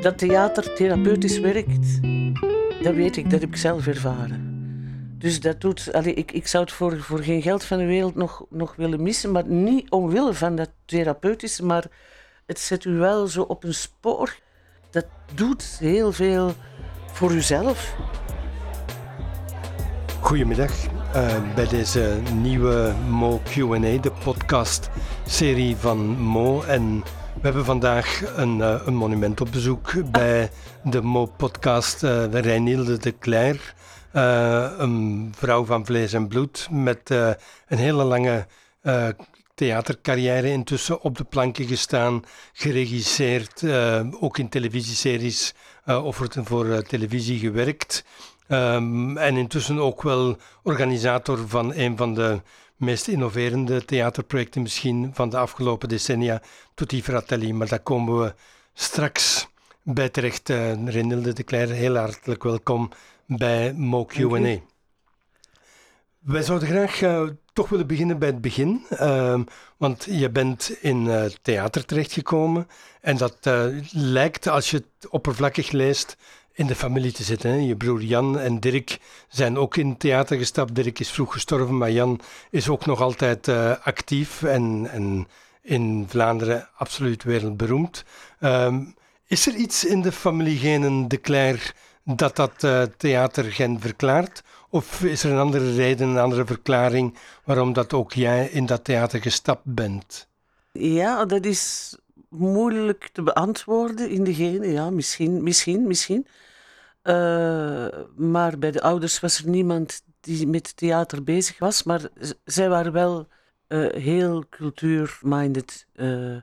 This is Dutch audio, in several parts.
Dat theater therapeutisch werkt, dat weet ik, dat heb ik zelf ervaren. Dus dat doet, allee, ik, ik zou het voor, voor geen geld van de wereld nog, nog willen missen, maar niet omwille van dat therapeutische, maar het zet u wel zo op een spoor. Dat doet heel veel voor uzelf. Goedemiddag uh, bij deze nieuwe Mo QA, de podcast-serie van Mo. En we hebben vandaag een, uh, een monument op bezoek bij de Mo-podcast, uh, Reinilde de Cler. een vrouw van vlees en bloed met een hele lange theatercarrière intussen op de planken gestaan, geregisseerd, ook in televisieseries of voor, televisie gewerkt. Um, en intussen ook wel organisator van een van de meest innoverende theaterprojecten misschien van de afgelopen decennia, Tutti Fratelli. Maar daar komen we straks bij terecht. Uh, Renilde de Cler, heel hartelijk welkom bij Mo Q&A. Wij zouden graag uh, toch willen beginnen bij het begin, uh, want je bent in uh, theater terechtgekomen en dat lijkt, als je het oppervlakkig leest, in de familie te zitten. Hè. Je broer Jan en Dirk zijn ook in theater gestapt. Dirk is vroeg gestorven, maar Jan is ook nog altijd uh, actief en, en, in Vlaanderen absoluut wereldberoemd. Um, is er iets in de familie Genen de Cler dat dat uh, theatergen verklaart? Of is er een andere reden, een andere verklaring waarom dat ook jij in dat theater gestapt bent? Ja, dat is moeilijk te beantwoorden in de genen. Ja, misschien, misschien, misschien. Uh, maar bij de ouders was er niemand die met theater bezig was. Maar zij waren wel uh, heel cultuur-minded. Uh,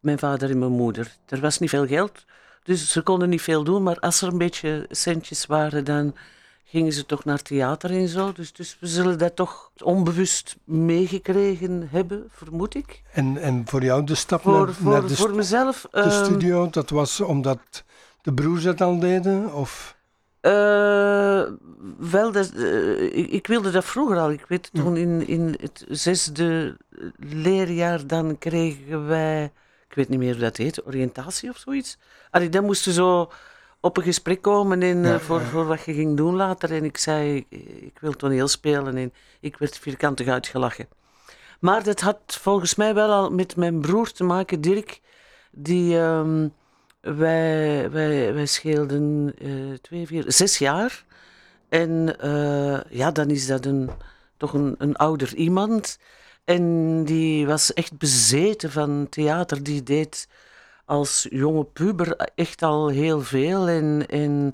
mijn vader en mijn moeder. Er was niet veel geld, dus ze konden niet veel doen. Maar als er een beetje centjes waren, dan gingen ze toch naar theater en zo. Dus, dus we zullen dat toch onbewust meegekregen hebben, vermoed ik. En, en voor jou de stap voor, naar, voor, naar de, voor mezelf, de um, studio, dat was omdat de broers het al deden? Of? Uh, wel, dat, uh, ik, ik, wilde dat vroeger al. Ik weet toen in, in het zesde leerjaar, dan kregen wij, ik weet niet meer hoe dat heet, oriëntatie of zoiets. Allee, dan moesten zo op een gesprek komen in, ja, voor, ja. voor wat je ging doen later. En ik zei, ik wil toneel spelen. En ik werd vierkantig uitgelachen. Maar dat had volgens mij wel al met mijn broer te maken, Dirk. Die, um, wij, wij, wij scheelden uh, twee, vier, zes jaar. En uh, ja, dan is dat een, toch een, een ouder iemand. En die was echt bezeten van theater. Die deed als jonge puber echt al heel veel. En, en,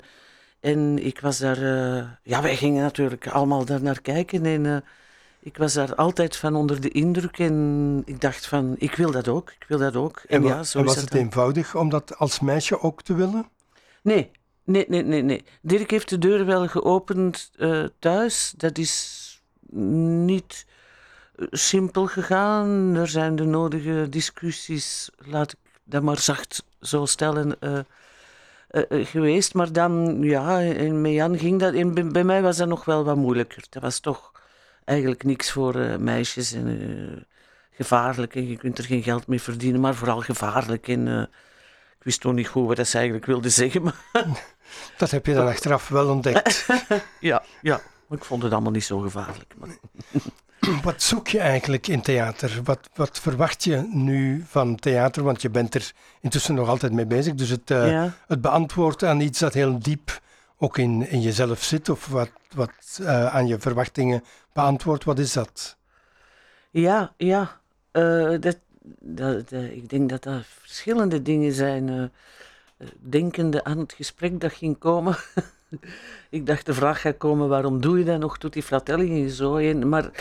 en ik was daar... Uh, ja, wij gingen natuurlijk allemaal daar naar kijken. En ik was daar altijd van onder de indruk. En ik dacht van, ik wil dat ook. Ik wil dat ook. En, en ja, zo en was het dan. eenvoudig om dat als meisje ook te willen? Nee, nee, nee, nee. nee. Dirk heeft de deur wel geopend uh, thuis. Dat is niet simpel gegaan. Er zijn de nodige discussies, laat ik dat maar zacht zo stellen, uh, uh, geweest. Maar dan, ja, en met Jan ging dat. En bij, bij, mij was dat nog wel wat moeilijker. Dat was toch eigenlijk niks voor meisjes en gevaarlijk. En je kunt er geen geld mee verdienen, maar vooral gevaarlijk. En ik wist nog niet goed wat ze eigenlijk wilde zeggen. Maar dat heb je dan achteraf wel ontdekt. ja, ja, maar ik vond het allemaal niet zo gevaarlijk. Maar... Wat zoek je eigenlijk in theater? Wat, wat verwacht je nu van theater? Want je bent er intussen nog altijd mee bezig. Dus het, uh, ja. het beantwoorden aan iets dat heel diep ook in, in jezelf zit, of wat, wat uh, aan je verwachtingen beantwoordt, wat is dat? Ja, ja. Uh, dat, dat, ik denk dat dat verschillende dingen zijn. denkende aan het gesprek dat ging komen. ik dacht de vraag gaat komen, waarom doe je dat nog, doet die fratelli en zo. Maar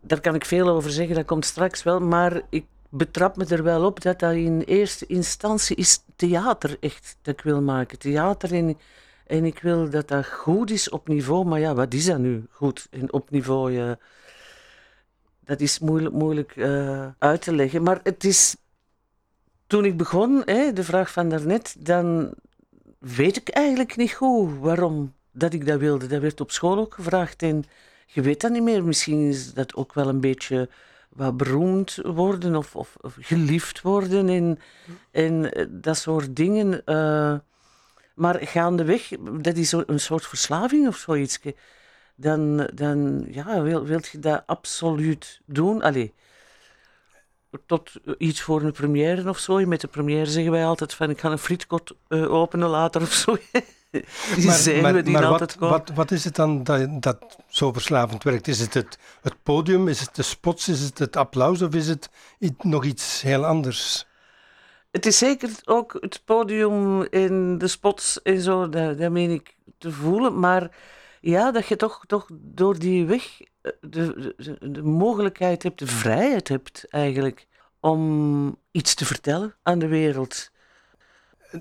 daar kan ik veel over zeggen, dat komt straks wel. Maar ik betrap me er wel op dat dat in eerste instantie is theater echt dat ik wil maken. Theater en, en ik wil dat dat goed is op niveau. Maar ja, wat is dat nu goed en op niveau? Dat is moeilijk, moeilijk uh, uit te leggen. Maar het is... Toen ik begon, hè, de vraag van daarnet, dan weet ik eigenlijk niet goed waarom dat ik dat wilde. Dat werd op school ook gevraagd en je weet dat niet meer. Misschien is dat ook wel een beetje wat beroemd worden of, of, geliefd worden en, en eh, dat soort dingen. Uh, maar gaandeweg, dat is een soort verslaving of zoiets. Dan, dan ja, wil, wilt je dat absoluut doen. Allee, tot iets voor een première of zo. Met de première zeggen wij altijd van ik ga een frietkot uh, openen later of zo. die maar, we die maar altijd wat, wat, wat, is het dan dat, dat zo verslavend werkt? Is het, het het podium, is het de spots, is het het applaus of is het nog iets heel anders? Het is zeker ook het podium in de spots en zo, dat, dat meen ik te voelen. Maar ja, dat je toch, toch door die weg eh, de, de, de mogelijkheid hebt, de vrijheid hebt eigenlijk om iets te vertellen aan de wereld.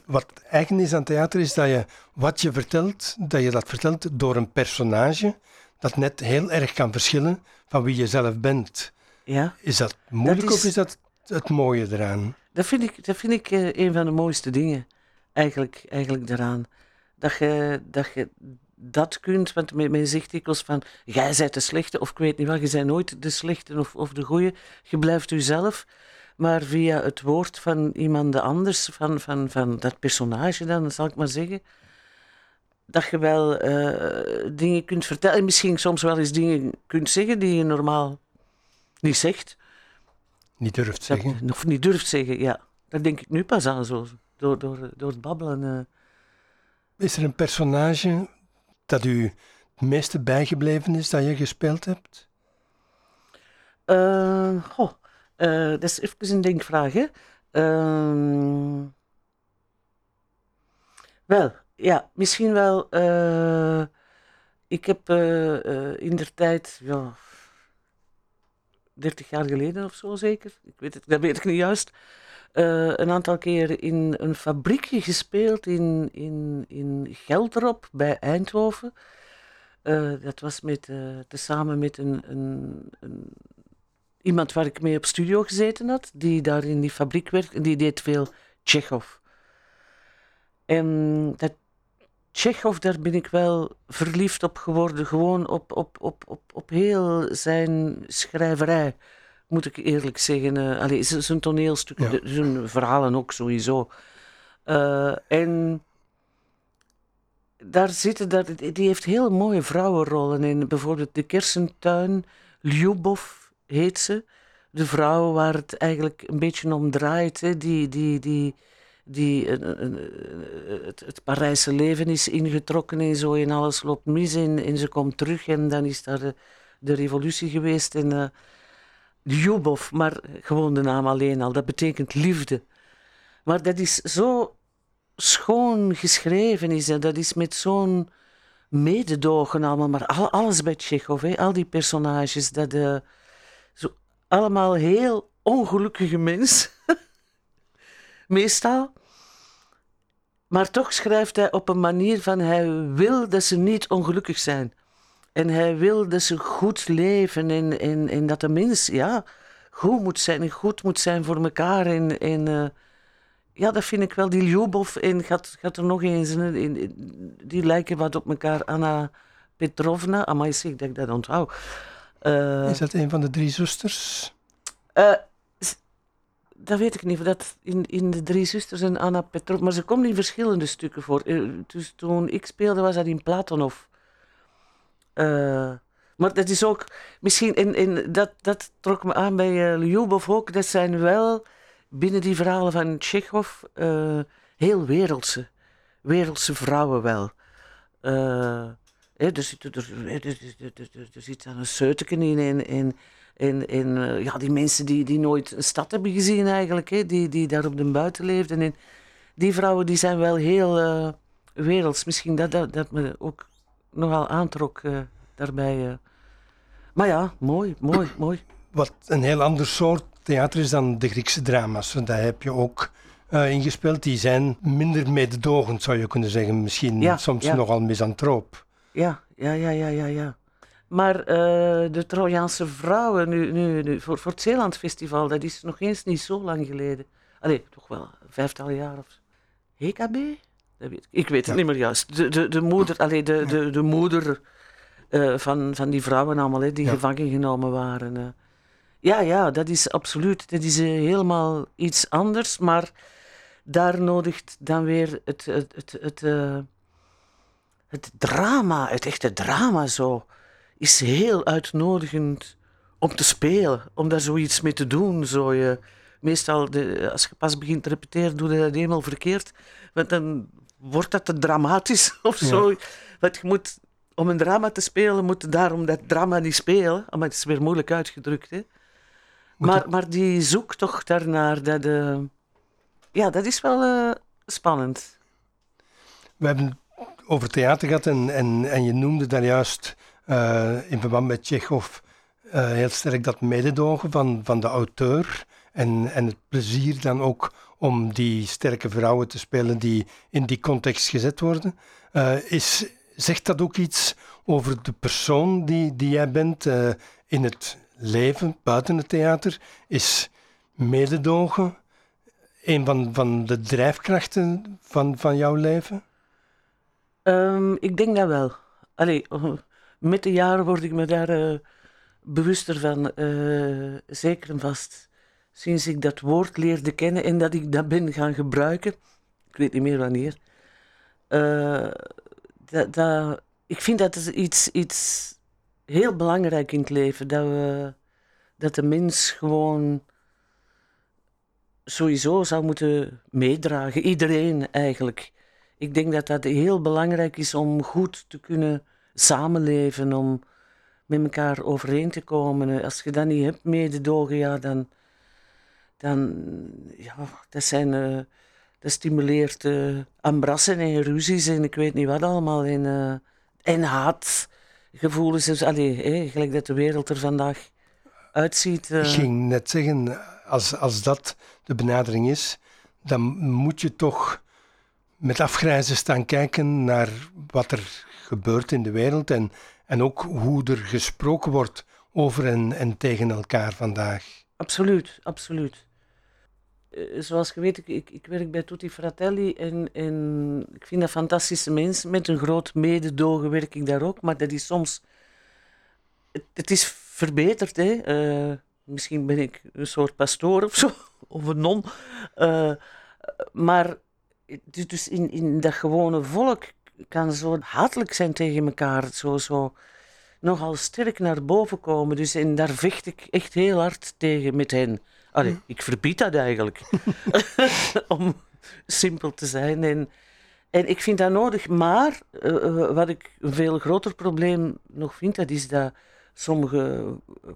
Wat eigen is aan theater is dat je wat je vertelt, dat je dat vertelt door een personage dat net heel erg kan verschillen van wie je zelf bent. Ja. Is dat moeilijk of is dat het mooie eraan? Dat vind ik, dat vind ik uh, een van de mooiste dingen eigenlijk, eigenlijk eraan. Dat je, dat je dat kunt, want men, zegt dikwijls van, jij bent de slechte, of ik weet niet wat, je bent nooit de slechte of, of de goeie. Je blijft jezelf, maar via het woord van iemand anders, van, van, van dat personage dan, zal ik maar zeggen, dat je wel uh, dingen kunt vertellen. En misschien soms wel eens dingen kunt zeggen die je normaal niet zegt. Niet durft zeggen. Of niet durft zeggen, ja. Daar denk ik nu pas aan, zo, door, door, door het babbelen. Uh. Is er een personage dat u het meeste bijgebleven is dat je gespeeld hebt? Uh, goh, uh, dat is even een denkvraag, hè. Uh, wel, ja, misschien wel. Uh, ik heb in der tijd, ja, 30 jaar geleden of zo zeker, ik weet het, dat weet ik niet juist, een aantal keer in een fabriekje gespeeld in, in, in Gelderop bij Eindhoven. dat was met, tezamen met een, een, een iemand waar ik mee op studio gezeten had, die daar in die fabriek werkte, die deed veel Tsjechov. En dat Tsjechov, daar ben ik wel verliefd op geworden, gewoon op, op, op, op, op heel zijn schrijverij, moet ik eerlijk zeggen. Uh, allee, zijn toneelstukken, ja. zijn verhalen ook sowieso. Uh, en daar zitten, daar, die heeft heel mooie vrouwenrollen in. Bijvoorbeeld De Kersentuin, Lyubov, heet ze. De vrouw waar het eigenlijk een beetje om draait. Die, die, die, die het, het Parijse leven is ingetrokken en zo. En alles loopt mis en, en ze komt terug. En dan is daar de, de revolutie geweest. En uh, maar gewoon de naam alleen al. Dat betekent liefde. Maar dat is zo schoon geschreven. Is dat, dat is met zo'n mededogen allemaal. Maar alles bij Tsjechov, hè, al die personages. Dat... Zo allemaal heel ongelukkige mensen. Meestal. Maar toch schrijft hij op een manier van hij wil dat ze niet ongelukkig zijn. En hij wil dat ze goed leven en, en, dat de mens ja, goed moet zijn en goed moet zijn voor elkaar. En, uh, ja, dat vind ik wel. Die Ljubov en gaat, gaat er nog eens, in, die lijken wat op elkaar. Anna Petrovna, amai zeg dat ik dat onthoud. Uh, is dat een van de drie zusters? Uh, dat weet ik niet. Dat in, in de Drie Zusters en Anna Petrov. Maar ze komt in verschillende stukken voor. Uh, dus toen ik speelde was dat in Platonov. maar dat is ook misschien. In, in, dat, dat trok me aan bij uh, Lyubov ook. Dat zijn wel binnen die verhalen van Tsjechov heel wereldse. Wereldse vrouwen wel. He, er, zit, er, er, er, zit een seuteken in. En, en uh, ja, die mensen die, die nooit een stad hebben gezien eigenlijk. He, die, die daar op de buiten leefden. En die vrouwen die zijn wel heel uh, werelds. Misschien dat, dat, dat me ook nogal aantrok uh, daarbij. Maar ja, mooi, mooi, mooi. Wat een heel ander soort theater is dan de Griekse drama's. Daar heb je ook ingespeeld. Die zijn minder mededogend, zou je kunnen zeggen. Misschien ja, soms ja. nogal misantroop. Ja, ja, ja, ja, ja. ja. Maar uh, de Trojaanse vrouwen, nu, nu, nu, voor, voor het Zeelandfestival, dat is nog eens niet zo lang geleden. Allee, toch wel vijftal jaar of zo. HKB? Dat weet ik. ik weet het ja. niet meer juist. De, de, de moeder, allee, de, de, de moeder uh, van, van die vrouwen allemaal, hè, die ja. gevangen genomen waren. Uh. Ja, ja, dat is absoluut. Dat is eh, helemaal iets anders, maar daar nodigt dan weer het, het, het, het, eh, het drama, het echte drama zo, is heel uitnodigend om te spelen, om daar zoiets mee te doen. Zo je, meestal, de, als je pas begint te repeteren, doe je dat helemaal verkeerd, want dan wordt dat te dramatisch of zo. Want je moet, om een drama te spelen, moet je daarom dat drama niet spelen. Maar het is weer moeilijk uitgedrukt, hè. Maar, maar die zoektocht daarnaar, dat, uh, ja, dat is wel uh, spannend. We hebben over theater gehad en, en, en je noemde daar juist uh, in verband met Tsjechov heel sterk dat mededogen van, van de auteur en, en het plezier dan ook om die sterke vrouwen te spelen die in die context gezet worden. is, zegt dat ook iets over de persoon die, die jij bent in het leven buiten het theater is mededogen een van, van de drijfkrachten van, van jouw leven? Um, ik denk dat wel. Allee, met de jaren word ik me daar uh, bewuster van, uh, zeker en vast. Sinds ik dat woord leerde kennen en dat ik dat ben gaan gebruiken, ik weet niet meer wanneer. Uh, dat, dat, ik vind dat iets, iets heel belangrijk in het leven. Dat, we, dat de mens gewoon sowieso zou moeten meedragen. Iedereen eigenlijk. Ik denk dat dat heel belangrijk is om goed te kunnen samenleven, om met elkaar overeen te komen. Als je dat niet hebt, mededogen, ja, dan, dan ja, dat zijn, uh, dat stimuleert uh, ambrassen en ruzies en ik weet niet wat allemaal en, uh, en haat gevoelens. Dus, allee, gelijk dat de wereld er vandaag uitziet. Ik ging net zeggen, als, als dat de benadering is, dan moet je toch met afgrijzen staan kijken naar wat er gebeurt in de wereld en, en ook hoe er gesproken wordt over en, en tegen elkaar vandaag. Absoluut, absoluut. Eh, zoals je weet, ik, ik, werk bij Tutti Fratelli en, en ik vind dat fantastische mensen. Met een groot mededogen werk ik daar ook, maar dat is soms... Het, is verbeterd, hè. Uh, misschien ben ik een soort pastoor of zo, of een non. Uh, maar dus, dus in, in dat gewone volk kan zo hatelijk zijn tegen elkaar, zo, zo nogal sterk naar boven komen. Dus en daar vecht ik echt heel hard tegen met hen. Allee, hm. ik verbied dat eigenlijk. Om simpel te zijn. En, en ik vind dat nodig. Maar uh, wat ik een veel groter probleem nog vind, dat is dat sommige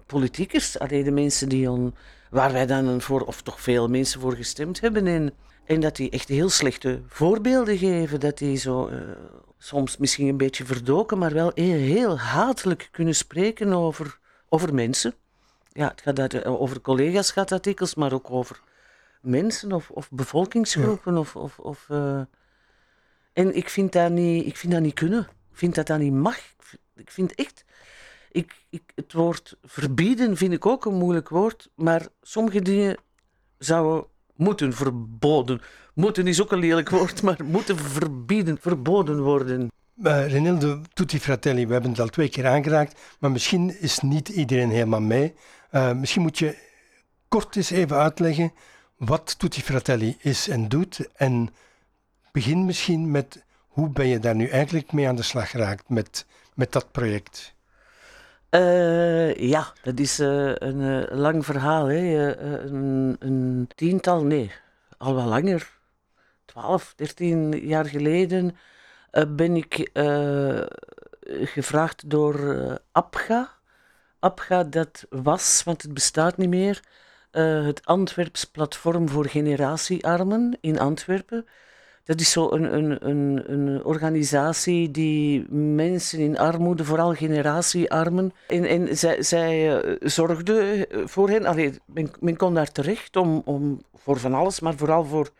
politiekers, allee, de mensen die on, waar wij dan voor, of toch veel mensen voor gestemd hebben, en, en dat die echt heel slechte voorbeelden geven. Dat die zo uh, soms misschien een beetje verdoken, maar wel heel, heel hatelijk kunnen spreken over, over mensen ja, het gaat eh, over collega's gaat artikels, maar ook over mensen of, of bevolkingsgroepen. Of, of, of uh, en ik vind, dat niet, ik vind dat niet kunnen. Ik vind dat dat niet mag. Ik vind echt... Ik, ik, het woord verbieden vind ik ook een moeilijk woord, maar sommige dingen zouden moeten verboden. Moeten is ook een lelijk woord, maar moeten verbieden, verboden worden. Uh, Renilde Tutti Fratelli, we hebben het al twee keer aangeraakt, maar misschien is niet iedereen helemaal mee. Uh, misschien moet je kort eens even uitleggen wat Tutti Fratelli is en doet. En begin misschien met hoe ben je daar nu eigenlijk mee aan de slag geraakt met, met dat project? Uh, ja, dat is uh, een lang verhaal. Hè. een, een tiental, nee, al wel langer, 12, 13 jaar geleden ben ik gevraagd door APGA, APGA, dat was, want het bestaat niet meer, het Antwerps Platform voor Generatiearmen in Antwerpen. Dat is zo een, een, een, een organisatie die mensen in armoede, vooral generatiearmen, en, en zij, zij uh, zorgde voor hen. Allee, men, men kon daar terecht om, om voor van alles, maar vooral voor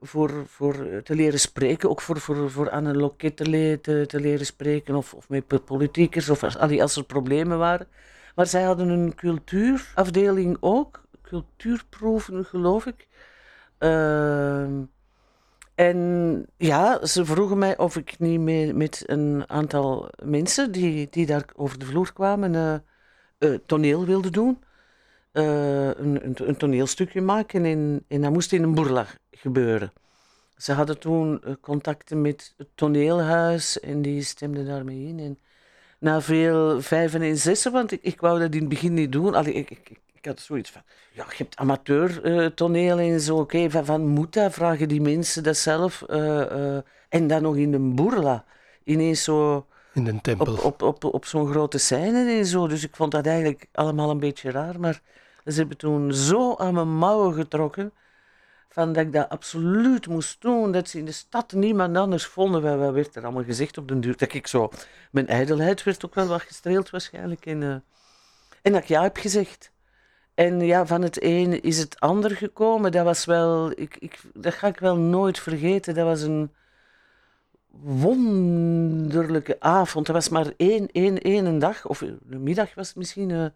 voor, voor te leren spreken, ook voor, voor, voor aan een loket te, te, leren spreken of, of met politiekers of als, als er problemen waren. Maar zij hadden een cultuurafdeling ook, cultuurproeven geloof ik. Uh, en ja, ze vroegen mij of ik niet mee, met een aantal mensen die, die daar over de vloer kwamen uh, toneel wilde doen. eh, een, een, toneelstukje maken en, dat moest in een boerla gebeuren. Ze hadden toen contacten met het toneelhuis en die stemden daarmee in. En na veel vijven en zessen, want ik, ik wou dat in het begin niet doen. Allee, ik, ik, ik had zoiets van, ja, je hebt amateurtoneel en zo, oké, van, van moet dat? Vragen die mensen dat zelf? eh, eh, en dan nog in een boerla. Ineens zo In de tempel. op, op, op, op zo'n grote scène en zo. Dus ik vond dat eigenlijk allemaal een beetje raar. Maar ze hebben toen zo aan mijn mouwen getrokken. Van dat ik dat absoluut moest doen. Dat ze in de stad niemand anders vonden. Wat, werd er allemaal gezegd op den duur? Dat ik zo... Mijn ijdelheid werd ook wel wat gestreeld waarschijnlijk. En, eh, en dat ik ja heb gezegd. En ja, van het een is het ander gekomen. Dat was wel... Ik, ik, dat ga ik wel nooit vergeten. Dat was een wonderlijke avond. Dat was maar één, één, één dag, of een middag was het misschien, eh,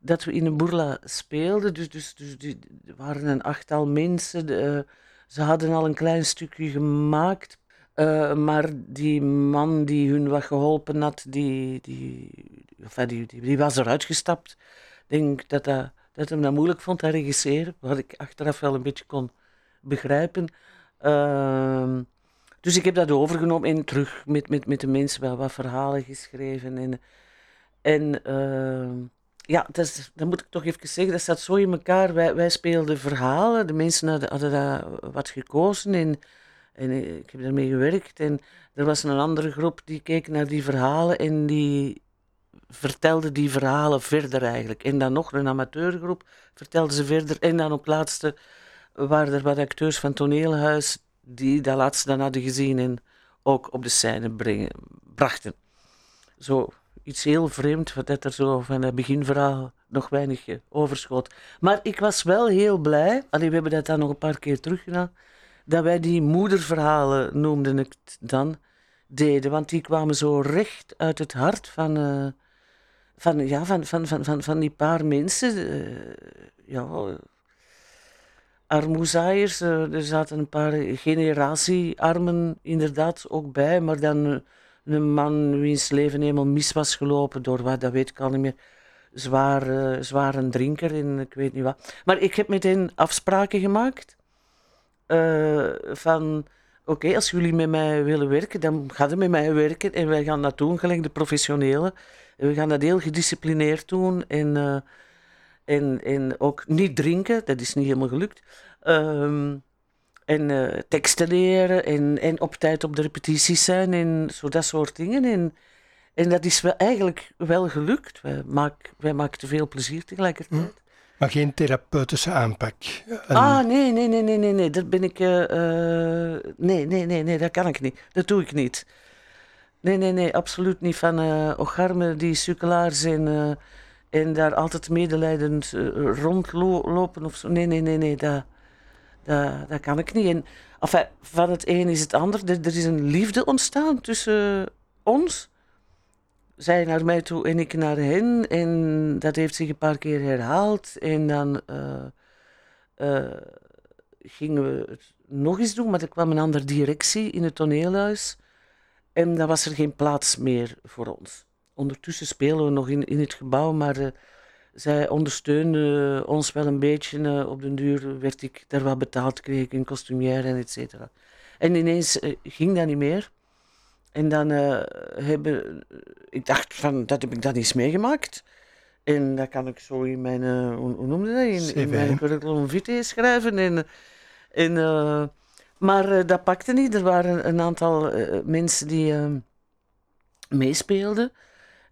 dat we in een boerla speelden. Dus, dus, dus er waren een achttal mensen. de, eh, ze hadden al een klein stukje gemaakt. eh, maar die man die hun wat geholpen had, die, die, die, die, die was eruit gestapt. Ik denk dat, dat, dat hem dat moeilijk vond, dat regisseren. Wat ik achteraf wel een beetje kon begrijpen. Ehm, dus ik heb dat overgenomen en terug met, met, met de mensen wel wat verhalen geschreven. En, en ehm, ja, dat, is, dat moet ik toch even zeggen, dat staat zo in elkaar. Wij, wij speelden verhalen, de mensen hadden, dat wat gekozen en, en ik heb daarmee gewerkt. En er was een andere groep die keek naar die verhalen en die vertelde die verhalen verder eigenlijk. En dan nog een amateurgroep vertelde ze verder. En dan op laatste waren er wat acteurs van toneelhuis die dat laatste dan hadden gezien en ook op de scène brachten. Zo iets heel vreemd, wat dat er zo van het beginverhaal nog weinig eh, overschoot. Maar ik was wel heel blij, allee, we hebben dat dan nog een paar keer teruggedaan, dat wij die moederverhalen, noemden ik het dan, deden. Want die kwamen zo recht uit het hart van, eh, van, ja, van, van, van, van, van die paar mensen. eh, ja, armoezaaiers. eh, er zaten een paar generatiearmen inderdaad ook bij, maar dan eh, een man wiens leven helemaal mis was gelopen door wat, dat weet ik al niet meer. Zwaar, zwaar een drinker en ik weet niet wat. Maar ik heb meteen afspraken gemaakt van... Oké, als jullie met mij willen werken, dan gaan ze met mij werken en wij gaan dat doen, gelijk de professionelen. En we gaan dat heel gedisciplineerd doen en, eh, en, en ook niet drinken, dat is niet helemaal gelukt. Ehm, en eh, teksten leren en, en op tijd op de repetities zijn en zo dat soort dingen. En, en dat is wel, eigenlijk wel gelukt. Wij, maak, wij maken te veel plezier tegelijkertijd. Maar geen therapeutische aanpak. Een- Ah, nee, nee, nee, nee, nee, nee. Dat ben ik. eh, nee, nee, nee, nee, dat kan ik niet. Dat doe ik niet. Nee, nee, nee, absoluut niet. Van eh ocharmen die sukkelaar zijn eh, en daar altijd medelijdend eh, rondlopen of zo. Nee, nee, nee, nee, dat, dat, dat kan ik niet. En enfin, van het een is het ander. Er, is een liefde ontstaan tussen ons. Zij naar mij toe en ik naar hen. En dat heeft zich een paar keer herhaald. En dan eh, eh, gingen we het nog eens doen, maar er kwam een andere directie in het toneelhuis. En dan was er geen plaats meer voor ons. Ondertussen spelen we nog in, in het gebouw, maar eh, zij ondersteunden ons wel een beetje. eh, op den duur werd ik daar wat betaald, kreeg ik een costumière en et cetera. En ineens eh, ging dat niet meer. En dan eh, hebben... Ik dacht van, dat heb ik dan eens meegemaakt. En dat kan ik zo in mijn... eh, hoe, noemde dat? In, in mijn curriculum vitae schrijven. En, en, eh, maar eh, dat pakte niet. Er waren een aantal eh, mensen die eh, meespeelden.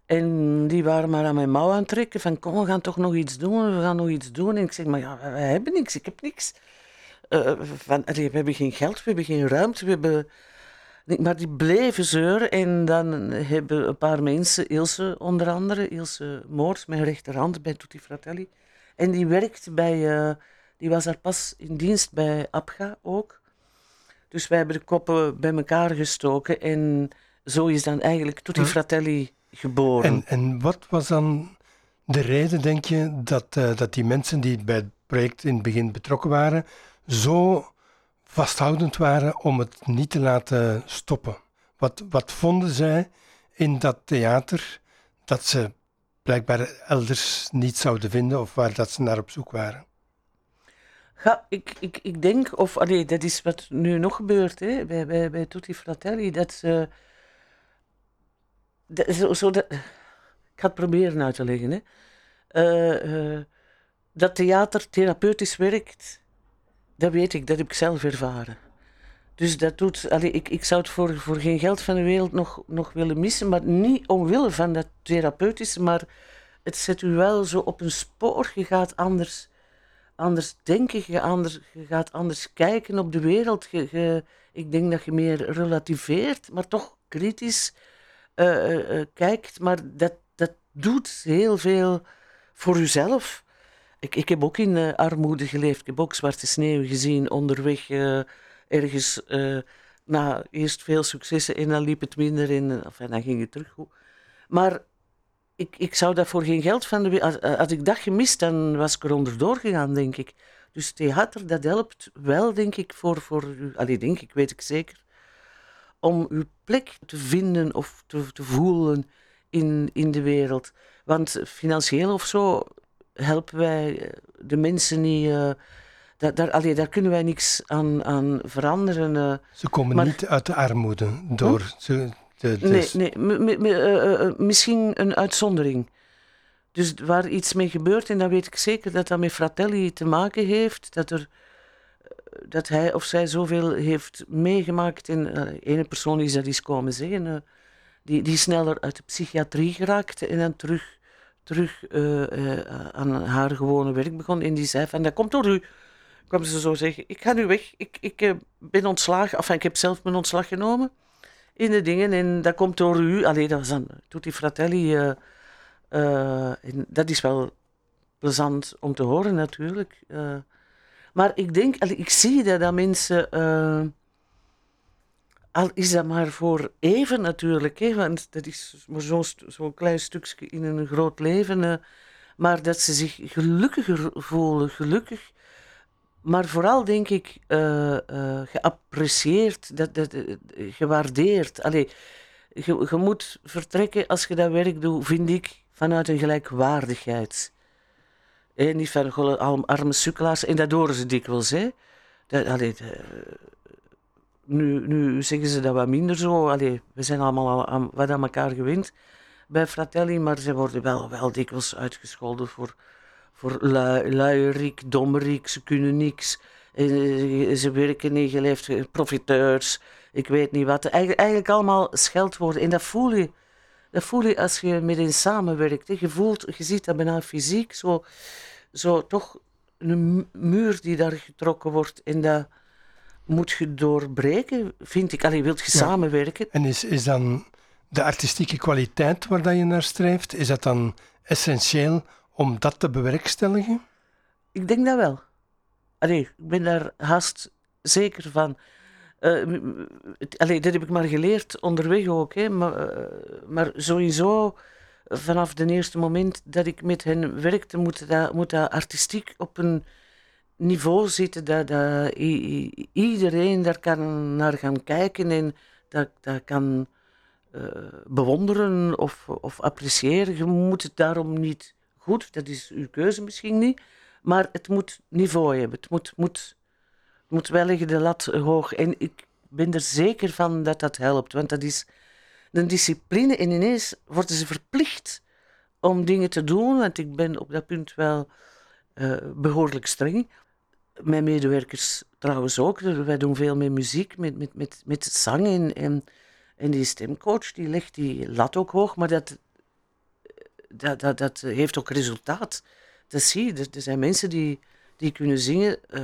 En die waren maar aan mijn mouw aan het trekken. Van, kom, we gaan toch nog iets doen. We gaan nog iets doen. En ik zeg, maar ja, wij hebben niks. Ik heb niks. Van, we hebben geen geld, we hebben geen ruimte, we hebben... Maar die bleven zeuren en dan hebben een paar mensen, Ilse onder andere, Ilse Moors, mijn rechterhand bij Tutti Fratelli. En die werkt bij, die was daar pas in dienst bij APGA ook. Dus wij hebben de koppen bij elkaar gestoken en zo is dan eigenlijk Tutti Hm. Fratelli geboren. En, en wat was dan de reden, denk je, dat, eh, dat die mensen die bij het project in het begin betrokken waren, zo vasthoudend waren om het niet te laten stoppen? Wat, wat vonden zij in dat theater dat ze blijkbaar elders niet zouden vinden of waar dat ze naar op zoek waren. Ik, ik, ik denk, of allee, dat is wat nu nog gebeurt hè, bij, bij, bij Tutti Fratelli, dat ze. dat- zo, zo dat, ik ga het proberen uit te leggen. Hè. Eh, eh, dat theater therapeutisch werkt, dat weet ik, dat heb ik zelf ervaren. Dus dat doet, allee, ik, ik zou het voor, voor geen geld van de wereld nog, nog willen missen, maar niet omwille van dat therapeutische, maar het zet u wel zo op een spoor. Je gaat anders, anders denken, je, anders, je gaat anders kijken op de wereld. Je, ik denk dat je meer relativeert, maar toch kritisch eh, eh, eh, kijkt. Maar dat, dat doet heel veel voor uzelf. Ik, ik heb ook in armoede geleefd. Ik heb ook zwarte sneeuw gezien onderweg ergens. na eerst veel successen en dan liep het minder in. Enfin, dan ging het terug. Maar ik, ik zou dat voor geen geld van de we- als, als ik dat gemist, dan was ik er onderdoor gegaan, denk ik. Dus theater, dat helpt wel, denk ik, voor, voor u. Allee, denk ik, weet ik zeker. Om uw plek te vinden of te, te voelen in, in de wereld. Want financieel of zo helpen wij eh, de mensen niet. eh, daar, daar, allee, daar kunnen wij niks aan, aan veranderen. eh. Ze komen Maar- niet uit de armoede door ze, Nee, nee m- eh, eh, misschien een uitzondering. Dus waar iets mee gebeurt, en dan weet ik zeker dat dat met Fratelli te maken heeft, dat, er, eh, dat hij of zij zoveel heeft meegemaakt. En eh, ene persoon is dat eens komen zeggen, eh, die, die sneller uit de psychiatrie geraakte en dan terug, terug eh, eh, aan haar gewone werk begon. En die zei van, dat komt door u. Kwam ze zo zeggen, ik ga nu weg, ik, ik eh, ben ontslagen, enfin, ik heb zelf mijn ontslag genomen in de dingen. En dat komt door u. Allee, dat was dan Tutti Fratelli. eh, eh, dat is wel plezant om te horen, natuurlijk. Eh, maar ik denk, ik zie dat, dat mensen. al is dat maar voor even natuurlijk, hè, want dat is maar zo'n klein stukje in een groot leven. maar dat ze zich gelukkiger voelen, gelukkig. Maar vooral denk ik eh, geapprecieerd, dat, dat, eh, gewaardeerd. Allee, je, moet vertrekken als je dat werk doet, vind ik, vanuit een gelijkwaardigheid. Niet van arme sukkelaars, en dat horen ze dikwijls. Hè. Dat, allee, nu, nu zeggen ze dat wat minder zo. Allee, we zijn allemaal al wat aan elkaar gewend bij Fratelli, maar ze worden wel, wel dikwijls uitgescholden voor, voor lui, luierik, dommerik, ze kunnen niks. Eh, Ze werken niet geleefd, eh, profiteurs, ik weet niet wat. Eigen- eigenlijk allemaal scheldwoorden. En dat voel je, dat voel je als je met hen samenwerkt. hè. Je voelt, je ziet dat bijna fysiek, zo, zo toch een mu- muur die daar getrokken wordt. En dat moet je doorbreken, vind ik. Allee, wilt je Ja. samenwerken? En is, is dan de artistieke kwaliteit waar dat je naar streeft, is dat dan essentieel om dat te bewerkstelligen? Ik denk dat wel. Allee, ik ben daar haast zeker van. Het- allee, dat heb ik maar geleerd onderweg ook. Hè. Maar, eh, maar sowieso, vanaf het eerste moment dat ik met hen werkte, moet dat, moet dat artistiek op een niveau zitten dat, dat iedereen daar kan naar gaan kijken en dat, dat kan eh, bewonderen of, of appreciëren. Je moet het daarom niet goed, dat is uw keuze misschien niet, maar het moet niveau hebben. Het moet, moet, moet wel liggen de lat hoog. En ik ben er zeker van dat dat helpt, want dat is een discipline en ineens worden ze verplicht om dingen te doen, want ik ben op dat punt wel eh, behoorlijk streng. Mijn medewerkers trouwens ook. Wij doen veel met muziek, met, met, met, met zang. En, en, en die stemcoach die legt die lat ook hoog, maar dat, dat, dat, dat heeft ook resultaat. Dat zie je. Er, zijn mensen die, die kunnen zingen eh,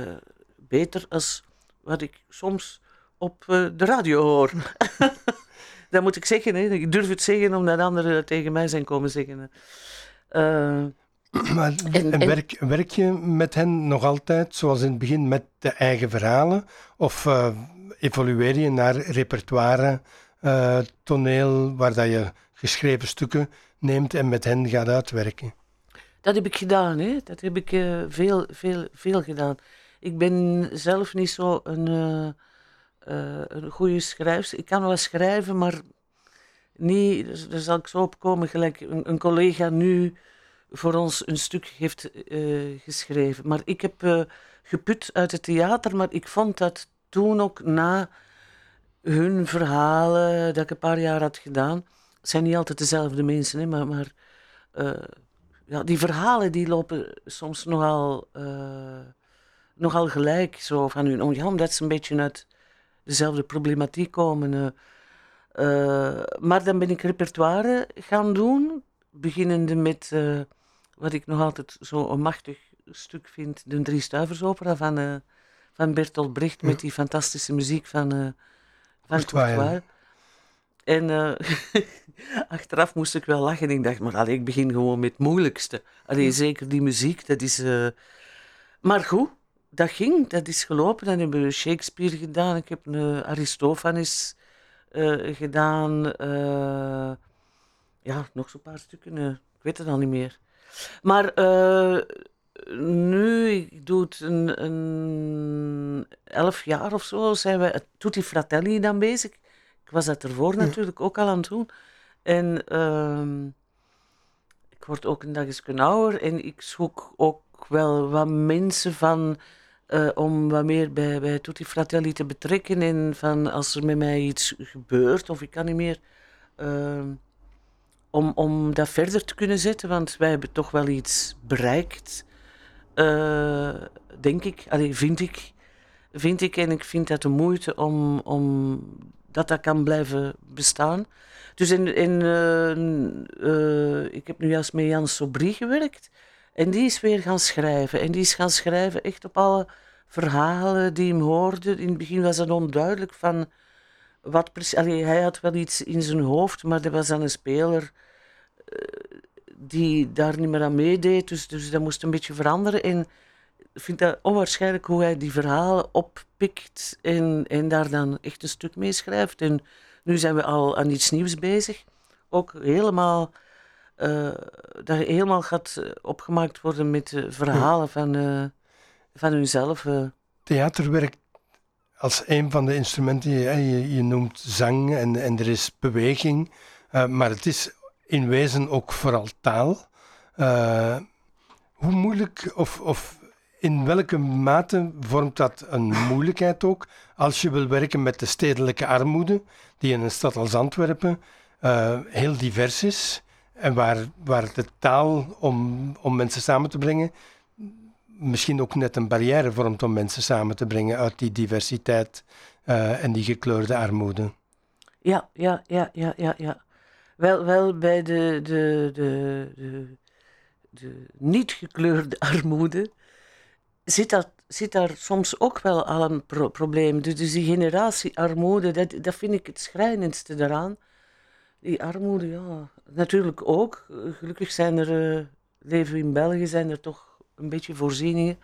beter als wat ik soms op eh, de radio hoor. dat moet ik zeggen. Hè. Ik durf het zeggen omdat anderen tegen mij zijn komen zeggen. Eh, Maar En- werk, werk je met hen nog altijd, zoals in het begin, met de eigen verhalen? Of eh, evolueer je naar repertoire, eh, toneel, waar dat je geschreven stukken neemt en met hen gaat uitwerken? Dat heb ik gedaan, hè. Dat heb ik eh, veel, veel, veel gedaan. Ik ben zelf niet zo een, eh, eh, een goede schrijfster. Ik kan wel schrijven, maar niet, dus daar zal ik zo op komen, gelijk een, een collega nu voor ons een stuk heeft geschreven. Maar ik heb geput uit het theater, maar ik vond dat toen ook na hun verhalen dat ik een paar jaar had gedaan. Het zijn niet altijd dezelfde mensen, hè, maar, maar eh, ja, die verhalen die lopen soms nogal, nogal gelijk. Zo van hun, ja, omdat ze een beetje uit dezelfde problematiek komen. maar dan ben ik repertoire gaan doen, beginnende met wat ik nog altijd zo een machtig stuk vind, de Drie Stuiversopera van, van Bertolt Brecht, met die fantastische muziek van, van Courtois. En uh, achteraf moest ik wel lachen. Ik dacht, maar allee, ik begin gewoon met het moeilijkste. Allee, zeker die muziek, dat is... Maar goed, dat ging, dat is gelopen. Dan hebben we Shakespeare gedaan. Ik heb een Aristophanes gedaan. ja, nog zo'n paar stukken. ik weet het al niet meer. Maar nu, ik doe het een, een elf jaar of zo, zijn we Tutti Fratelli dan bezig. Ik was dat ervoor natuurlijk ook al aan het doen. En uh, ik word ook een dag eens ouder en ik zoek ook wel wat mensen van... Uh, om wat meer bij, bij Tutti Fratelli te betrekken. En van als er met mij iets gebeurt of ik kan niet meer... Uh, om, om dat verder te kunnen zetten, want wij hebben toch wel iets bereikt, uh, denk ik, Allee, vind ik. Vind ik en ik vind dat de moeite om, om dat dat kan blijven bestaan. Dus in, in, uh, uh, ik heb nu juist met Jan Sobrie gewerkt en die is weer gaan schrijven. En die is gaan schrijven echt op alle verhalen die hem hoorden. In het begin was het onduidelijk van wat precies. hij had wel iets in zijn hoofd, maar er was dan een speler eh, die daar niet meer aan meedeed. Dus, dus dat moest een beetje veranderen. En vind dat onwaarschijnlijk hoe hij die verhalen oppikt en, en daar dan echt een stuk mee schrijft. En nu zijn we al aan iets nieuws bezig. Ook helemaal, uh, dat helemaal gaat opgemaakt worden met verhalen van, uh, van hunzelf. Theater werkt als een van de instrumenten, je, je, je noemt zang en, en er is beweging, uh, maar het is in wezen ook vooral taal. Uh, hoe moeilijk of, of in welke mate vormt dat een moeilijkheid ook als je wil werken met de stedelijke armoede, die in een stad als Antwerpen uh, heel divers is en waar, waar de taal om, om mensen samen te brengen misschien ook net een barrière vormt om mensen samen te brengen uit die diversiteit uh, en die gekleurde armoede. Ja, ja, ja, ja, ja, ja. Wel, wel bij de, de, de, de, de niet gekleurde armoede zit, dat, zit daar soms ook wel al een pro probleem. Dus, dus die generatiearmoede, dat, dat vind ik het schrijnendste daaraan. Die armoede, ja, natuurlijk ook. Gelukkig zijn er, uh, leven we in België, zijn er toch een beetje voorzieningen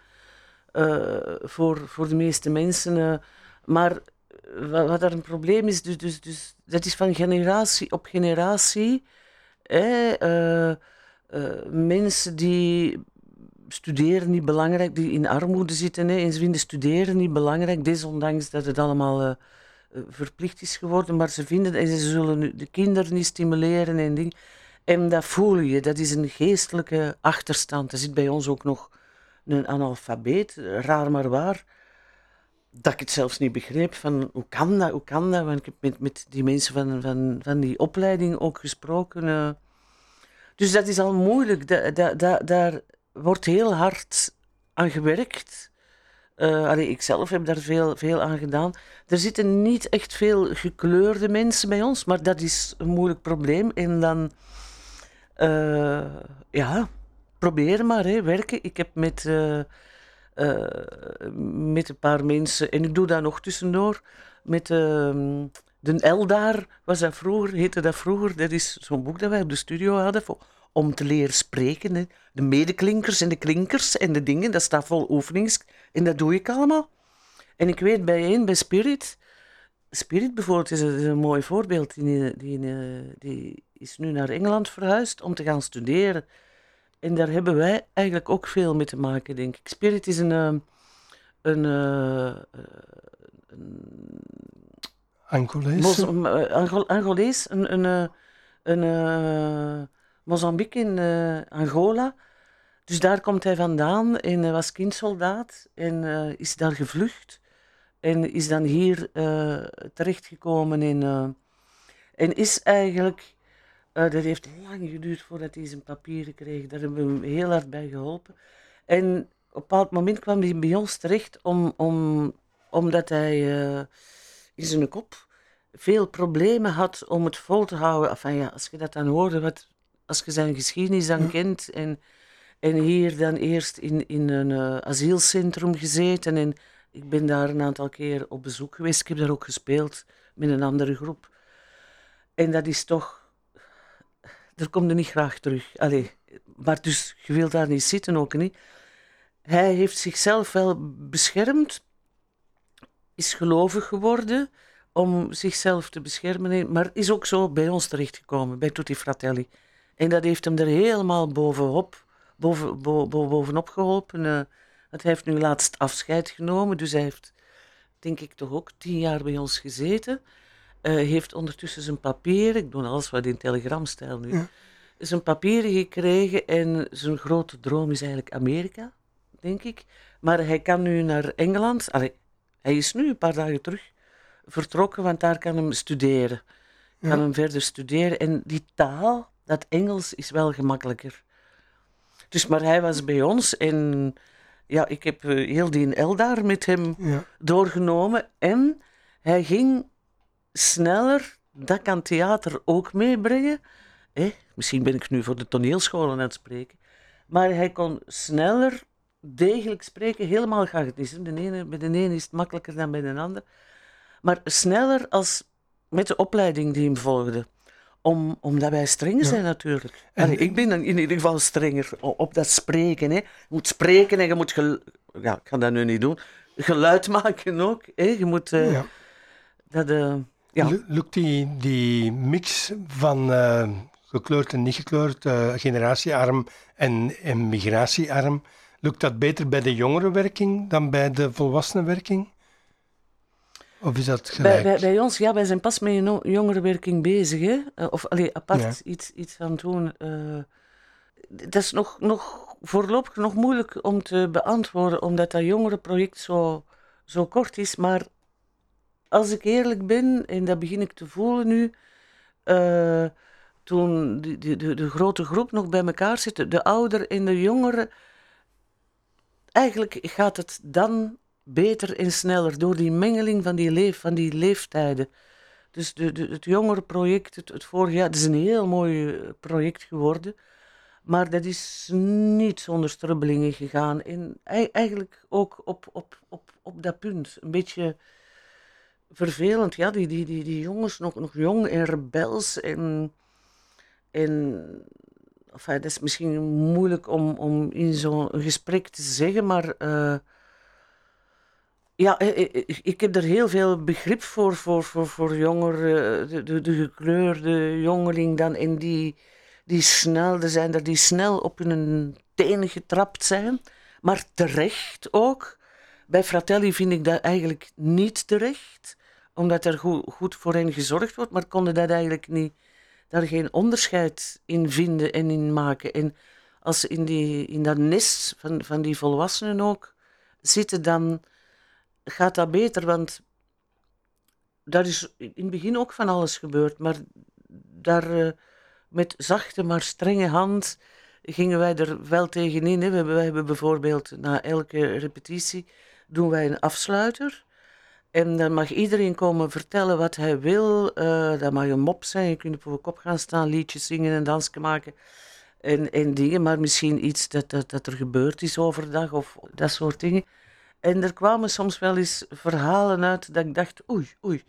uh, voor, voor de meeste mensen. Uh, maar wat, wat er een probleem is, dus, dus, dus, dat is van generatie op generatie. Mensen die studeren niet belangrijk, die in armoede zitten, hè, ze vinden studeren niet belangrijk, desondanks dat het allemaal uh, verplicht is geworden, maar ze vinden en ze zullen de kinderen niet stimuleren en dingen. En dat voel je, dat is een geestelijke achterstand. Er zit bij ons ook nog een analfabeet, raar maar waar dat ik het zelfs niet begreep van hoe kan dat, hoe kan dat? Want ik heb met, met die mensen van, van, van die opleiding ook gesproken. Uh. Dus dat is al moeilijk. Da, da, da, daar wordt heel hard aan gewerkt. Uh, ik zelf heb daar veel, veel aan gedaan. Er zitten niet echt veel gekleurde mensen bij ons, maar dat is een moeilijk probleem. En dan, uh, ja, probeer maar, hè, werken. Ik heb met uh, met een paar mensen. En ik doe dat nog tussendoor. Met uh, de Eldar, was dat vroeger, heette dat vroeger. Dat is zo'n boek dat wij op de studio hadden. Voor, om te leren spreken. Hè. De medeklinkers en de klinkers en de dingen. Dat staat vol oefenings. En dat doe ik allemaal. En ik weet bij één, bij Spirit. Spirit bijvoorbeeld is een, is een mooi voorbeeld. Die, die, die is nu naar Engeland verhuisd om te gaan studeren. En daar hebben wij eigenlijk ook veel mee te maken, denk ik. Spirit is een. Ehm, een, uh, een Angolees? Angol Angolees, een, een, een Mozambique in uh, Angola. Dus daar komt hij vandaan en hij was kindsoldaat en uh, is daar gevlucht. En is dan hier terechtgekomen in... en is eigenlijk... dat heeft lang geduurd voordat hij zijn papieren kreeg. Daar hebben we hem heel hard bij geholpen. En op een bepaald moment kwam hij bij ons terecht om, om, omdat hij in zijn kop veel problemen had om het vol te houden. Ja, als je dat dan hoorde, wat, als je zijn geschiedenis dan kent en, en hier dan eerst in, in een uh, asielcentrum gezeten en ik ben daar een aantal keer op bezoek geweest. Ik heb daar ook gespeeld met een andere groep. En dat is toch... Daar komt er niet graag terug. Allee, maar dus, je wilt daar niet zitten ook niet. Hij heeft zichzelf wel beschermd, is gelovig geworden om zichzelf te beschermen, maar is ook zo bij ons terechtgekomen, bij Tutti Fratelli. En dat heeft hem er helemaal bovenop, boven, bovenop geholpen. Uh, hij heeft nu laatst afscheid genomen, dus hij heeft, denk ik, toch ook tien jaar bij ons gezeten. Uh, heeft ondertussen zijn papieren, ik doe alles wat in telegramstijl nu, ja. zijn papieren gekregen en zijn grote droom is eigenlijk Amerika, denk ik. Maar hij kan nu naar Engeland. Allee, hij is nu een paar dagen terug vertrokken, want daar kan hem studeren. Kan hem verder studeren. En die taal, dat Engels, is wel gemakkelijker. Dus, maar hij was bij ons en ja, ik heb eh, heel die L daar met hem doorgenomen. En hij ging sneller, dat kan theater ook meebrengen. Eh, misschien ben ik nu voor de toneelscholen aan het spreken. Maar hij kon sneller degelijk spreken, helemaal gaat het niet. De ene, bij de ene is het makkelijker dan bij de ander maar sneller als met de opleiding die hem volgde. Om, omdat wij strenger zijn natuurlijk. En, ik ben in ieder geval strenger op dat spreken. Hè. Je moet spreken en je moet... Ja, ik ga dat nu niet doen. Geluid maken ook. Hè. Je moet... Uh, ja. dat, uh, ja. Lukt die, die mix van uh, gekleurd en niet gekleurd, generatiearm en, en migratiearm, lukt dat beter bij de jongerenwerking dan bij de volwassenenwerking? Of is dat gelijk? Bij, bij, ons, ja, wij zijn pas met een jongerenwerking bezig. Hè? Eh, of allee, apart iets, iets aan het doen. Uh, dat is nog, nog voorlopig nog moeilijk om te beantwoorden, omdat dat jongerenproject zo, zo kort is. Maar als ik eerlijk ben, en dat begin ik te voelen nu, uh, toen de, de, de, grote groep nog bij elkaar zit, de ouder en de jongeren, eigenlijk gaat het dan beter en sneller door die mengeling van die, leef, van die leeftijden. Dus de, het jongere project, het, het vorig jaar, is een heel mooi eh, project geworden. Maar dat is niet zonder strubbelingen gegaan. En eigenlijk ook op, op, op, op dat punt. Een beetje vervelend. Ja, die, die, die, die jongens nog, nog jong en rebels. En, en dat is misschien moeilijk om, om in zo'n gesprek te zeggen, maar... Uh, ja, eh, eh, ik heb er heel veel begrip voor, voor, voor, voor jongeren, de, de, de gekleurde jongeling dan, en die, die snel, er zijn er die snel op hun tenen getrapt zijn, maar terecht ook. Bij Fratelli vind ik dat eigenlijk niet terecht, omdat er goed, goed voor hen gezorgd wordt, maar konden dat eigenlijk niet, daar geen onderscheid in vinden en in maken. En als ze in, die, in dat nest van, van die volwassenen ook zitten, dan gaat dat beter, want daar is in het begin ook van alles gebeurd, maar daar uh, met zachte maar strenge hand gingen wij er wel tegenin. Hè. We, hebben, hebben bijvoorbeeld na elke repetitie doen wij een afsluiter. En dan mag iedereen komen vertellen wat hij wil. Uh, dat mag een mop zijn, je kunt op je kop gaan staan, liedjes zingen en dansen maken. En, en dingen, maar misschien iets dat, dat, dat er gebeurd is overdag of dat soort dingen. En er kwamen soms wel eens verhalen uit dat ik dacht, oei, oei,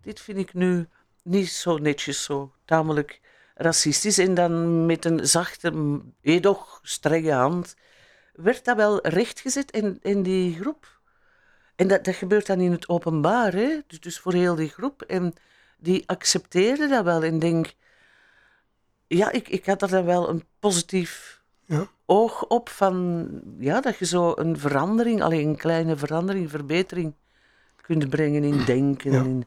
dit vind ik nu niet zo netjes, zo tamelijk racistisch. En dan met een zachte, edoch strenge hand werd dat wel rechtgezet in, in die groep. En dat, dat gebeurt dan in het openbaar, hè? Dus, dus voor heel die groep. En die accepteerden dat wel en denk, ja, ik, ik had er dan wel een positief ja. Oog op van ja, dat je zo een verandering, alleen een kleine verandering, verbetering kunt brengen in denken. In...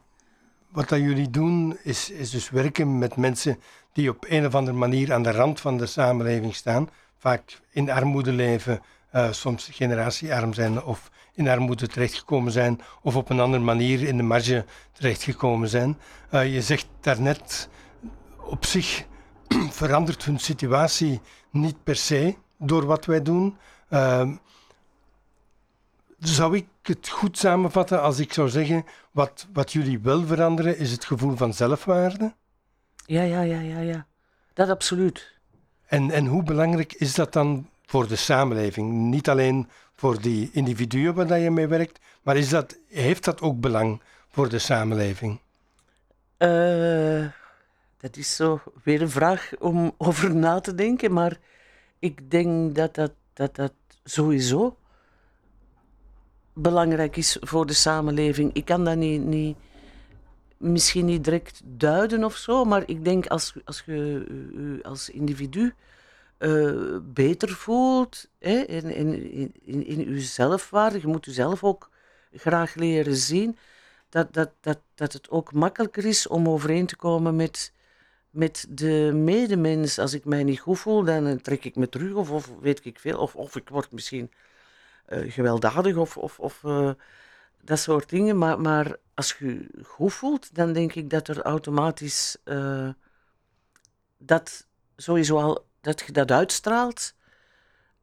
wat dat jullie doen, is, is dus werken met mensen die op een of andere manier aan de rand van de samenleving staan. Vaak in armoede leven, uh, soms generatiearm zijn of in armoede terechtgekomen zijn of op een andere manier in de marge terechtgekomen zijn. Uh, je zegt daarnet, op zich verandert hun situatie niet per se door wat wij doen. Uh, zou ik het goed samenvatten als ik zou zeggen, wat, wat jullie wel veranderen is het gevoel van zelfwaarde? Ja, ja, ja, ja, ja. Dat absoluut. En, en hoe belangrijk is dat dan voor de samenleving? Niet alleen voor die individuen waar je mee werkt, maar is dat, heeft dat ook belang voor de samenleving? Uh, dat is zo weer een vraag om over na te denken, maar ik denk dat dat, dat, dat sowieso belangrijk is voor de samenleving. Ik kan dat niet, niet, misschien niet direct duiden of zo, maar ik denk als, als je je als individu uh, beter voelt hè, in, in, in, in je zelfwaarde, je moet jezelf ook graag leren zien, dat, dat, dat, dat het ook makkelijker is om overeen te komen met, met de medemens. Als ik mij niet goed voel, dan trek ik me terug of, weet ik veel, of, of ik word misschien uh, gewelddadig of, of, of uh, dat soort dingen. Maar, maar als je goed voelt, dan denk ik dat er automatisch dat sowieso al dat je dat uitstraalt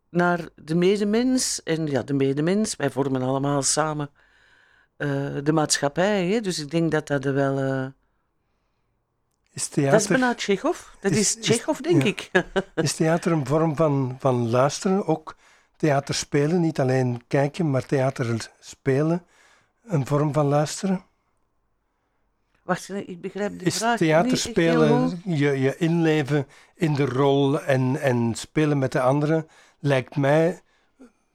naar de medemens. En ja, de medemens, wij vormen allemaal samen de maatschappij. Hè? Dus ik denk dat dat er wel. Is theater... Dat is bijna Tsjechov. Dat is, is Tsjechov, denk ja. ik. is theater een vorm van, van luisteren ook? theater spelen, niet alleen kijken, maar theater spelen, een vorm van luisteren? Wacht, ik begrijp de is vraag theater spelen, je, je inleven in de rol en, en spelen met de anderen, lijkt mij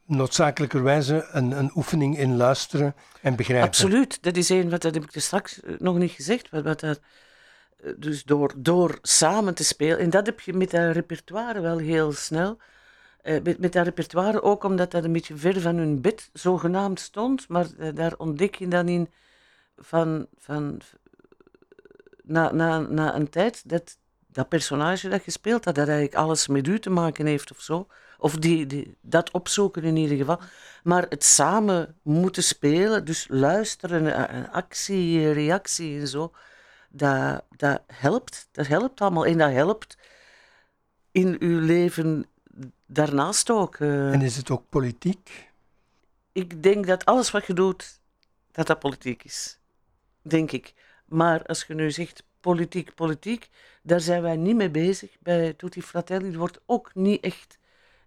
noodzakelijkerwijze een, een oefening in luisteren en begrijpen. Absoluut, dat is een, wat dat heb ik er straks eh, nog niet gezegd, wat, wat dat, dus door, door samen te spelen, en dat heb je met dat repertoire wel heel snel, uh, met, met dat repertoire ook omdat dat een beetje ver van hun bed zogenaamd stond. Maar uh, daar ontdek je dan in van, van na, na, na een tijd dat dat personage dat je speelt, dat dat eigenlijk alles met u te maken heeft of zo. Of die, die, dat opzoeken in ieder geval. Maar het samen moeten spelen, dus luisteren, en actie, reactie en zo, dat, dat helpt. Dat helpt allemaal. En dat helpt in uw leven daarnaast ook. Uh, en is het ook politiek? Ik denk dat alles wat je doet, dat dat politiek is. Denk ik. Maar als je nu zegt politiek, politiek, daar zijn wij niet mee bezig. Bij Tutti Fratelli er wordt ook niet echt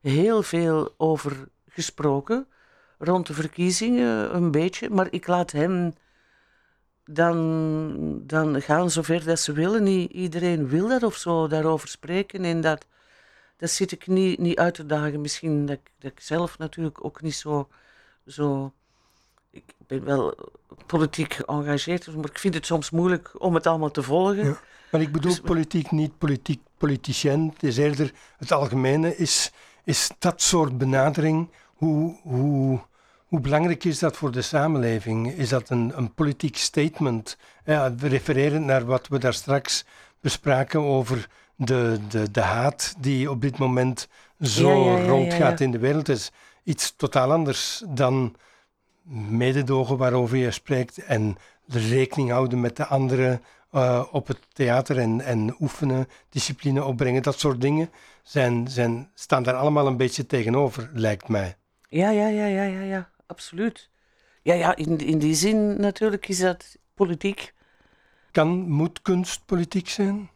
heel veel over gesproken. Rond de verkiezingen een beetje, maar ik laat hem dan, dan gaan zover dat ze willen. Niet iedereen wil dat of zo daarover spreken en dat dat zit ik niet, niet uit te dagen. Misschien dat ik, dat ik zelf natuurlijk ook niet zo, zo. Ik ben wel politiek geëngageerd, maar ik vind het soms moeilijk om het allemaal te volgen. Ja, maar ik bedoel dus, politiek niet politiek politicien. Het is eerder het algemene. Is, is dat soort benadering, hoe, hoe, hoe belangrijk is dat voor de samenleving? Is dat een, een politiek statement? Ja, refererend naar wat we daar straks bespraken over de, de, de haat die op dit moment zo rondgaat in de wereld is iets totaal anders dan mededogen waarover je spreekt en rekening houden met de anderen uh, op het theater en, en oefenen, discipline opbrengen, dat soort dingen zijn, zijn, staan daar allemaal een beetje tegenover, lijkt mij. Ja, ja, ja, ja, ja, ja absoluut. Ja, ja, in, in die zin natuurlijk is dat politiek. Kan, moet kunst politiek zijn?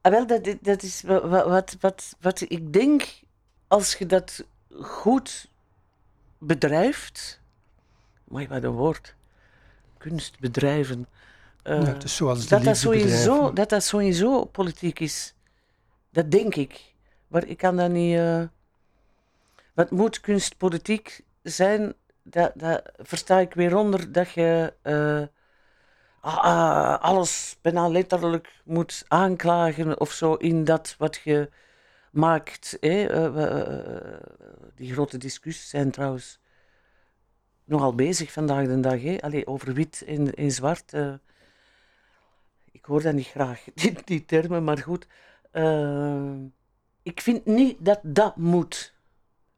Ah, wel, dat, dat is wat, wat, wat, wat ik denk, als je dat goed bedrijft. Mooi, wat een woord. Kunst bedrijven. Uh, ja, zoals dat, dat, sowieso, dat dat sowieso politiek is. Dat denk ik. Maar ik kan dat niet. Uh, wat moet kunstpolitiek zijn? Dat, dat versta ik weer onder dat je. Uh, uh, alles bijna letterlijk moet aanklagen of zo in dat wat je maakt. Hè? Uh, die grote discussies zijn trouwens nogal bezig vandaag de dag. Hè? Allee, over wit en, en zwart. ik hoor dat niet graag, die, die termen, maar goed. Ik vind niet dat dat moet.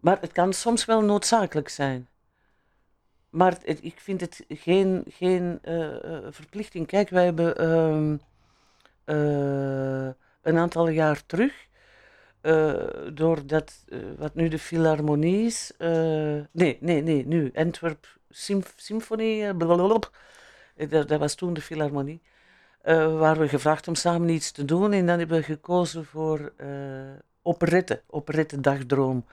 Maar het kan soms wel noodzakelijk zijn. Maar ik vind het geen, geen uh, verplichting. Kijk, wij hebben uh, een aantal jaar terug, doordat wat nu de Philharmonie is, nee, nee, nee, nu Antwerp Symf Symfonie, dat, dat, was toen de Philharmonie, waar we gevraagd om samen iets te doen en dan hebben we gekozen voor operette, operette Dagdroom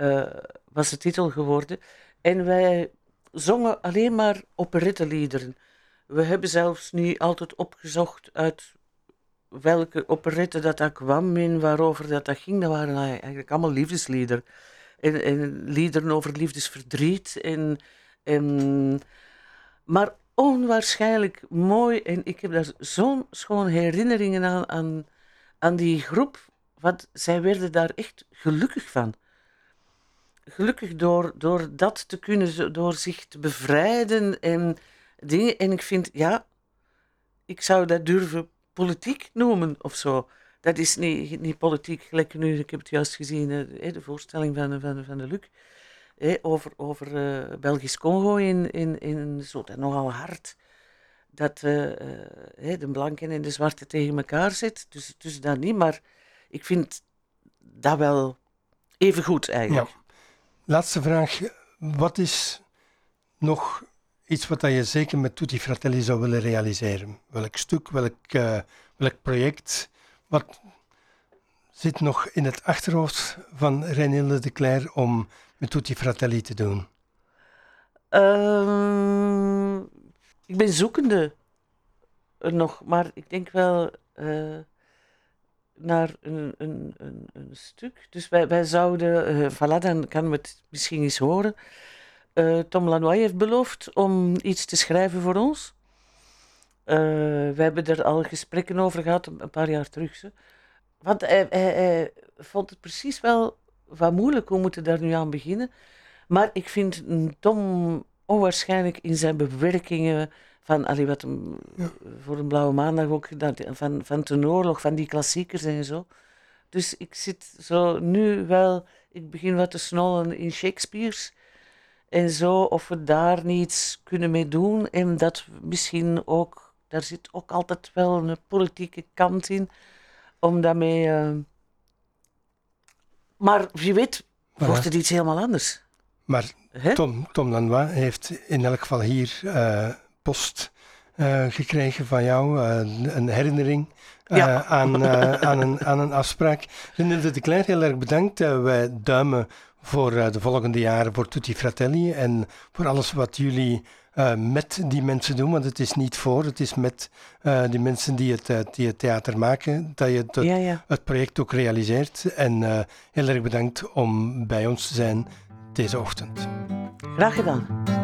uh, was de titel geworden. En wij zongen alleen maar operetteliederen. We hebben zelfs niet altijd opgezocht uit welke operette dat, dat kwam en waarover dat, dat ging. Dat waren eigenlijk allemaal liefdesliederen. En, en liederen over liefdesverdriet. En, en, maar onwaarschijnlijk mooi. En ik heb daar zo'n schoon herinneringen aan, aan, aan die groep. Want zij werden daar echt gelukkig van gelukkig door, door dat te kunnen, door zich te bevrijden en dingen. En ik vind, ja, ik zou dat durven politiek noemen of zo. Dat is niet, niet politiek, gelijk nu, ik heb het juist gezien, eh, de voorstelling van, van, van de Luc. over over uh, Belgisch Congo in, in, in zo, dat nogal hard. Dat uh, de blanken en de zwarte tegen elkaar zit. Dus, dus dat niet, maar ik vind dat wel even goed eigenlijk. Ja. Laatste vraag. Wat is nog iets wat je zeker met Tutti Fratelli zou willen realiseren? Welk stuk, welk, uh, welk project? Wat zit nog in het achterhoofd van Renilde de Cler om met Tutti Fratelli te doen? Uh, ik ben zoekende nog, maar ik denk wel. Uh, naar een, een, een, een stuk. Dus wij, wij zouden, uh, voilà, dan kan we het misschien eens horen. Uh, Tom Lanois heeft beloofd om iets te schrijven voor ons. Uh, we hebben er al gesprekken over gehad, een paar jaar terug. Zo. Want hij, hij, hij, vond het precies wel wat moeilijk, hoe moeten daar nu aan beginnen. Maar ik vind Tom onwaarschijnlijk in zijn bewerkingen van allee, wat voor een blauwe maandag ook gedaan, van, van ten oorlog, van die klassiekers en zo. Dus ik zit zo nu wel, ik begin wat te snollen in Shakespeare's en zo, of we daar niets kunnen mee doen. En dat misschien ook, daar zit ook altijd wel een politieke kant in, om daarmee. Uh... Maar wie weet, wordt het iets helemaal anders. Maar Tom, Tom Lanois heeft in elk geval hier uh, post uh, gekregen van jou, uh, een herinnering ja. aan, aan, een, aan een afspraak. Renilde de Klein, heel erg bedankt. wij duimen voor de volgende jaren voor Tutti Fratelli en voor alles wat jullie met die mensen doen, want het is niet voor, het is met die mensen die het, die het theater maken, dat je het, ja, ja. het project ook realiseert. En heel erg bedankt om bij ons te zijn deze ochtend. Graag gedaan.